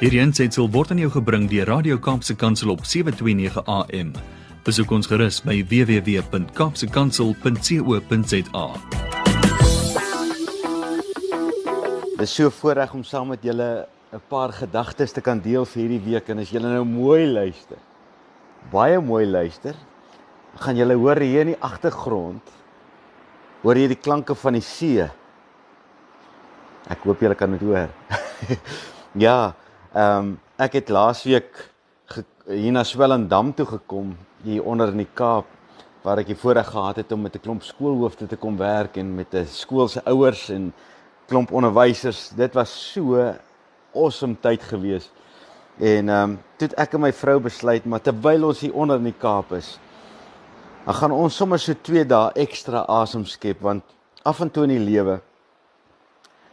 Hierdie aansetsel word aan jou gebring deur Radio Kaapse Kansel op 7:29 AM. Besoek ons gerus by www.kapsekansel.co.za. Dit is so voorreg om saam met julle 'n paar gedagtes te kan deel vir hierdie week en as julle nou mooi luister. Baie mooi luister. Gaan julle hoor hier in die agtergrond. Hoor jy die klanke van die see? Ek hoop julle kan dit hoor. ja, ehm um, ek het laasweek hier na Swellendam toe gekom hier onder in die Kaap waar ek die voorreg gehad het om met 'n klomp skoolhoofde te kom werk en met 'n skool se ouers en klomp onderwysers. Dit was so awesome tyd gewees. En ehm um, toe ek en my vrou besluit maar terwyl ons hier onder in die Kaap is, dan gaan ons sommer so 2 dae ekstra asem skep want af en toe in die lewe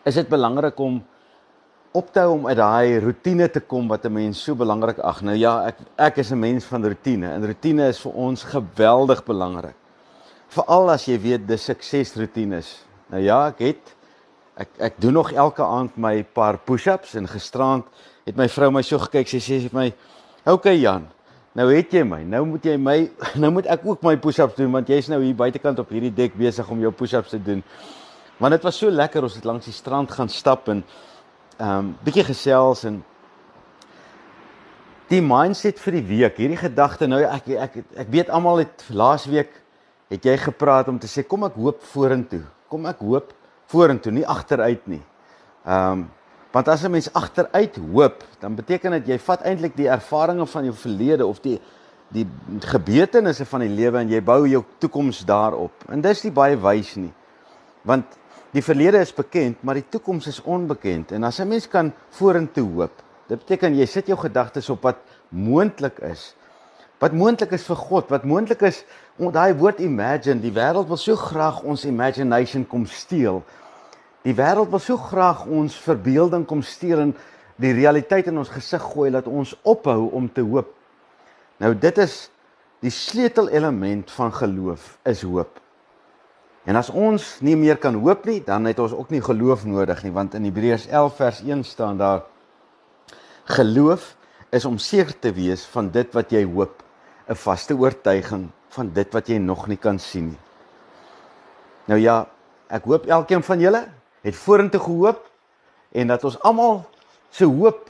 is dit belangrik om op te hou om uit daai rotine te kom wat 'n mens so belangrik ag. Nou ja, ek ek is 'n mens van rotine en rotine is vir ons geweldig belangrik. Veral as jy weet dis suksesroetines. Nou ja, ek het ek ek doen nog elke aand my paar push-ups en gisterand het my vrou my so gekyk, sy sê sy vir my, "Oké okay, Jan, nou het jy my. Nou moet jy my nou moet ek ook my push-ups doen want jy's nou hier buitekant op hierdie dek besig om jou push-ups te doen." Want dit was so lekker ons het langs die strand gaan stap en um, bietjie gesels en die mindset vir die week, hierdie gedagte nou ek ek ek, weet almal het laasweek het jy gepraat om te sê kom ek hoop vorentoe. Kom ek hoop vorentoe, nie agteruit nie. Ehm um, want as 'n mens agteruit hoop, dan beteken dit jy vat eintlik die ervarings van jou verlede of die die gebeurtenisse van die lewe en jy bou jou toekoms daarop. En dis nie baie wys nie. Want Die verlede is bekend, maar die toekoms is onbekend. En as 'n mens kan vorentoe hoop, dit beteken jy sit jou gedagtes op wat moontlik is. Wat moontlik is vir God, wat moontlik is daai woord imagine, die wêreld wil so graag ons imagination kom steel. Die wêreld wil so graag ons verbeelding kom steel en die realiteit in ons gesig gooi dat ons ophou om te hoop. Nou dit is die sleutelelement van geloof is hoop. En as ons nie meer kan hoop nie, dan het ons ook nie geloof nodig nie, want in Hebreërs 11 vers 1 staan daar geloof is om seker te wees van dit wat jy hoop, 'n vaste oortuiging van dit wat jy nog nie kan sien nie. Nou ja, ek hoop elkeen van julle het vorentoe gehoop en dat ons almal se hoop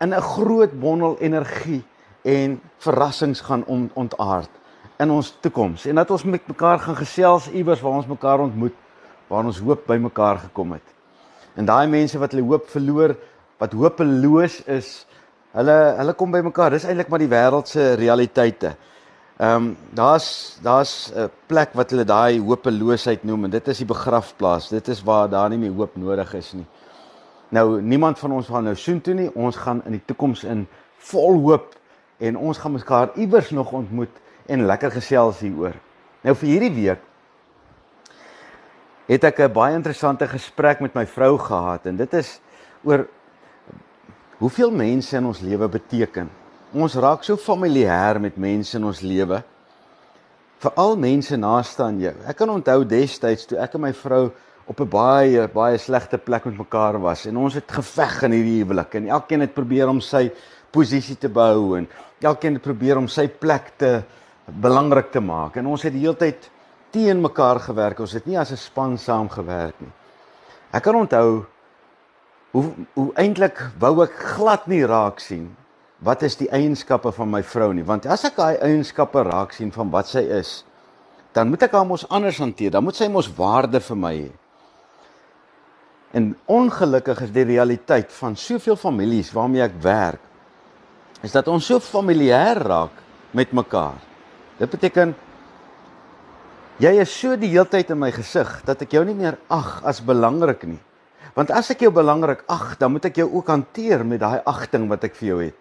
in 'n groot bondel energie en verrassings gaan ontaard in ons toekoms en dat ons met mekaar gaan gesels iewers waar ons mekaar ontmoet waar ons hoop by mekaar gekom het. En daai mense wat hulle hoop verloor, wat hopeloos is, hulle hulle kom by mekaar. Dis eintlik maar die wêreld se realiteite. Ehm um, daar's daar's 'n plek wat hulle daai hopeloosheid noem en dit is die begrafplaas. Dit is waar daar nie meer hoop nodig is nie. Nou niemand van ons gaan nou soontoe nie. Ons gaan in die toekoms in vol hoop en ons gaan mekaar iewers nog ontmoet en lekker gesels hieroor. Nou vir hierdie week het ek 'n baie interessante gesprek met my vrou gehad en dit is oor hoeveel mense in ons lewe beteken. Ons raak so familier met mense in ons lewe. Veral mense naaste aan jou. Ek kan onthou destyds toe ek en my vrou op 'n baie baie slegte plek met mekaar was en ons het geveg in hierdie huwelik en elkeen het probeer om sy posisie te behou en elkeen het probeer om sy plek te belangrik te maak en ons het die hele tyd teen mekaar gewerk. Ons het nie as 'n span saam gewerk nie. Ek kan onthou hoe hoe eintlik wou ek glad nie raak sien wat is die eienskappe van my vrou nie, want as ek daai eienskappe raak sien van wat sy is, dan moet ek haar mos anders hanteer. Dan moet sy mos waarde vir my hê. En ongelukkig is die realiteit van soveel families waarmee ek werk is dat ons so familier raak met mekaar Dit beteken jy is so die heeltyd in my gesig dat ek jou nie meer ag as belangrik nie. Want as ek jou belangrik ag, dan moet ek jou ook hanteer met daai agting wat ek vir jou het.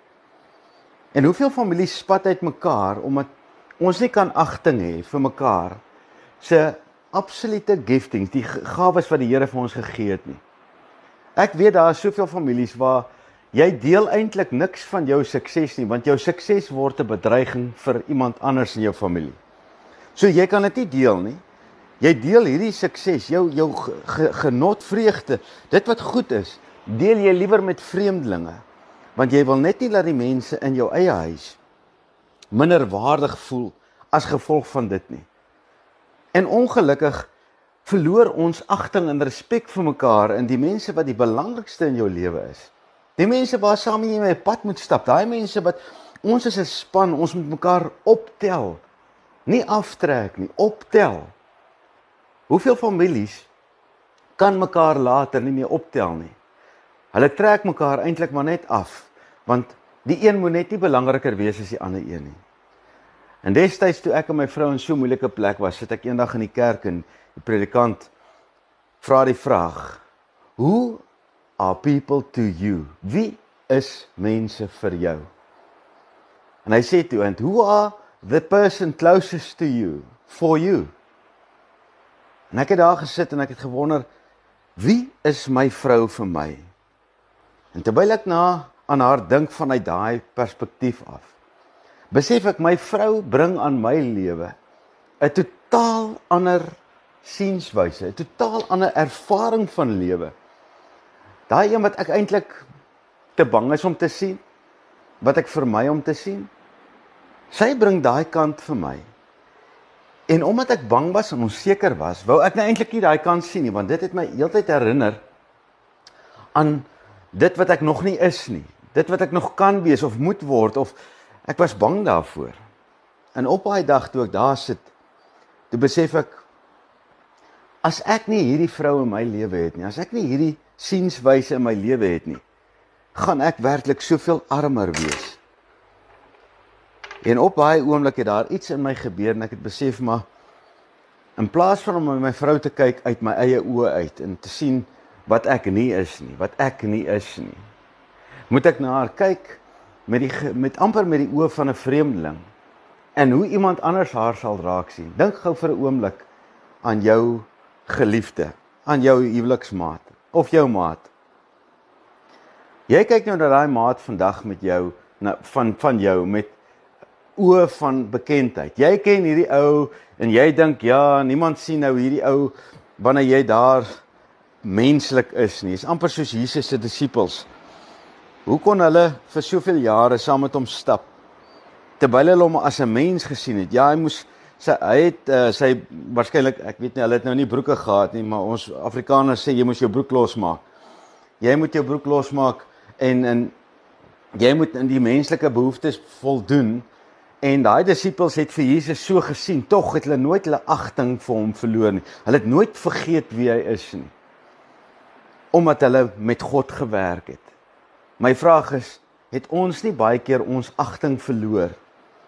En hoeveel families spat uit mekaar omdat ons nie kan agting hê vir mekaar se absolute giftings, die gawes wat die Here vir ons gegee het nie. Ek weet daar is soveel families waar Jy deel eintlik niks van jou sukses nie, want jou sukses word 'n bedreiging vir iemand anders in jou familie. So jy kan dit nie deel nie. Jy deel hierdie sukses, jou jou genot, vreugde, dit wat goed is, deel jy liewer met vreemdelinge. Want jy wil net nie dat die mense in jou eie huis minder waardig voel as gevolg van dit nie. En ongelukkig verloor ons agting en respek vir mekaar in die mense wat die belangrikste in jou lewe is. Die mense waar saam jy met pad moet stap, daai mense wat ons is 'n span, ons moet mekaar optel. Nie aftrek nie, optel. Hoeveel families kan mekaar later nie meer optel nie. Hulle trek mekaar eintlik maar net af want die een moet net nie belangriker wees as die ander een nie. En destyds toe ek en my vrou in so 'n moeilike plek was, sit ek eendag in die kerk en die predikant vra die vraag: "Who are people to you? Wie is mense vir jou?" En hy sê toe, "And who are the person closest to you for you?" En ek het daar gesit en ek het gewonder, "Wie is my vrou vir my?" En terwyl ek na aan haar dink vanuit daai perspektief af. Besef ek my vrou bring aan my lewe 'n totaal ander sienswyse, 'n totaal ander ervaring van lewe. Daai een wat ek eintlik te bang is om te sien, wat ek vermy om te sien. Sy bring daai kant vir my. En omdat ek bang was en onseker was, wou ek nou eintlik nie daai kant sien nie, want dit het my heeltyd herinner aan dit wat ek nog nie is nie dit wat ek nog kan wees of moet word of ek was bang daarvoor. En op daai dag toe ek daar sit, toe besef ek as ek nie hierdie vrou in my lewe het nie, as ek nie hierdie sienswyse in my lewe het nie, gaan ek werklik soveel armer wees. En op daai oomblik het daar iets in my gebeur en ek het besef maar in plaas van om my vrou te kyk uit my eie oë uit en te sien wat ek nie is nie, wat ek nie is nie moet ek na haar kyk met die met amper met die oë van 'n vreemdeling en hoe iemand anders haar sal raak sien. Dink gou vir 'n oomblik aan jou geliefde, aan jou huweliksmaat of jou maat. Jy kyk nou na daai maat vandag met jou na van van jou met oë van bekendheid. Jy ken hierdie ou en jy dink ja, niemand sien nou hierdie ou wanneer jy daar menslik is nie. Dis amper soos Jesus se disippels. Hoe kon hulle vir soveel jare saam met hom stap terwyl hulle hom as 'n mens gesien het? Ja, hy moes sy hy het uh, sy waarskynlik ek weet nie hulle het nou nie broeke gehad nie, maar ons Afrikaners sê jy moet jou broek losmaak. Jy moet jou broek losmaak en en jy moet in die menslike behoeftes voldoen. En daai disippels het vir Jesus so gesien, tog het hulle nooit hulle agting vir hom verloor nie. Hulle het nooit vergeet wie hy is nie. Omdat hulle met God gewerk het. My vraag is, het ons nie baie keer ons agting verloor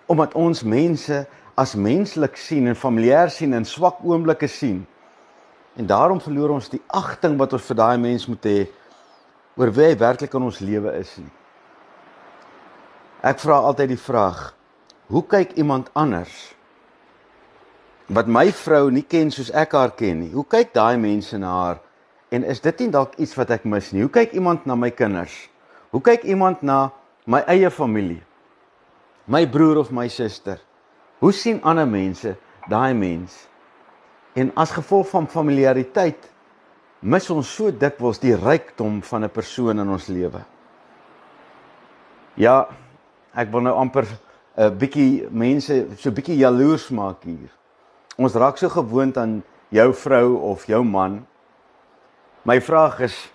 omdat ons mense as menslik sien en familier sien en swak oomblikke sien. En daarom verloor ons die agting wat ons vir daai mens moet hê oor wie hy werklik in ons lewe is nie. Ek vra altyd die vraag: Hoe kyk iemand anders wat my vrou nie ken soos ek haar ken nie? Hoe kyk daai mense na haar? En is dit nie dalk iets wat ek mis nie? Hoe kyk iemand na my kinders? Hoe kyk iemand na my eie familie? My broer of my suster? Hoe sien ander mense daai mens? En as gevolg van familiariteit mis ons so dikwels die rykdom van 'n persoon in ons lewe. Ja, ek wil nou amper 'n bietjie mense so bietjie jaloers maak hier. Ons raak so gewoond aan jou vrou of jou man. My vraag is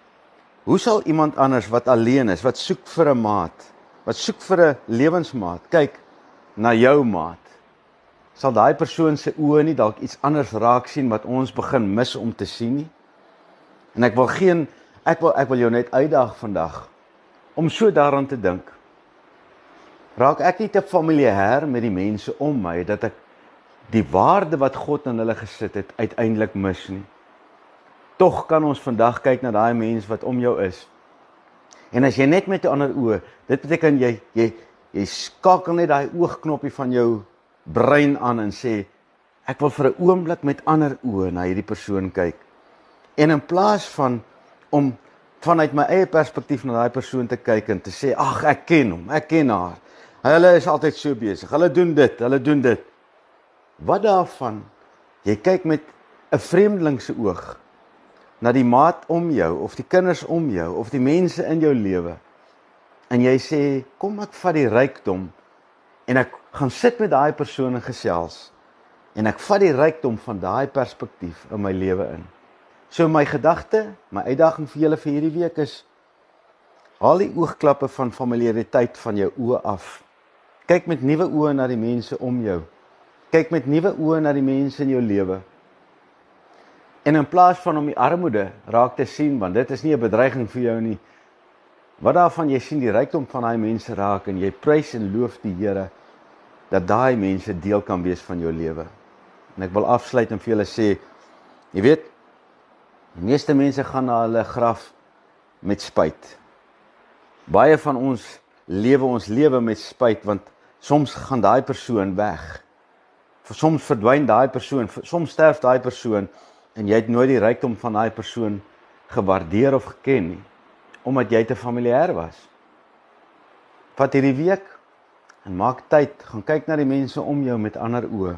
Hoe sal iemand anders wat alleen is, wat soek vir 'n maat, wat soek vir 'n lewensmaat, kyk na jou maat? Sal daai persoon se oë nie dalk iets anders raak sien wat ons begin mis om te sien nie? En ek wil geen ek wil ek wil jou net uitdaag vandag om so daaraan te dink. Raak ek nie te familier met die mense om my dat ek die waarde wat God in hulle gesit het uiteindelik mis nie? Tog kan ons vandag kyk na daai mens wat om jou is. En as jy net met 'n ander oë, dit beteken jy jy jy skakel net daai oogknoppie van jou brein aan en sê ek wil vir 'n oomblik met ander oë na hierdie persoon kyk. En in plaas van om vanuit my eie perspektief na daai persoon te kyk en te sê ag ek ken hom, ek ken haar. Hulle is altyd so besig. Hulle doen dit, hulle doen dit. Wat daarvan? Jy kyk met 'n vreemdeling se oog na die maat om jou of die kinders om jou of die mense in jou lewe en jy sê kom ek vat die rykdom en ek gaan sit met daai persoon en gesels en ek vat die rykdom van daai perspektief in my lewe in. So my gedagte, my uitdaging vir julle vir hierdie week is haal die oogklappe van familiariteit van jou oë af. Kyk met nuwe oë na die mense om jou. Kyk met nuwe oë na die mense in jou lewe. En in plaas van om die armoede raak te sien want dit is nie 'n bedreiging vir jou nie. Wat daarvan jy sien die rykdom van daai mense raak en jy prys en loof die Here dat daai mense deel kan wees van jou lewe. En ek wil afsluit en vir julle sê, jy weet, die meeste mense gaan na hulle graf met spyt. Baie van ons lewe ons lewe met spyt want soms gaan daai persoon weg. Vir soms verdwyn daai persoon, soms sterf daai persoon en jy het nooit die rykdom van daai persoon gewaardeer of geken nie omdat jy te familier was. Vat hierdie week en maak tyd, gaan kyk na die mense om jou met ander oë.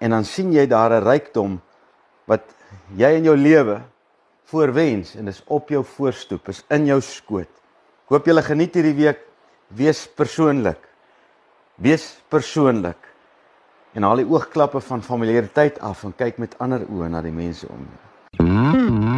En dan sien jy daar 'n rykdom wat jy in jou lewe voorwens en is op jou voorstoep, is in jou skoot. Ek hoop julle geniet hierdie week. Wees persoonlik. Wees persoonlik. En haal die oogklappe van familiariteit af en kyk met ander oë na die mense om jou.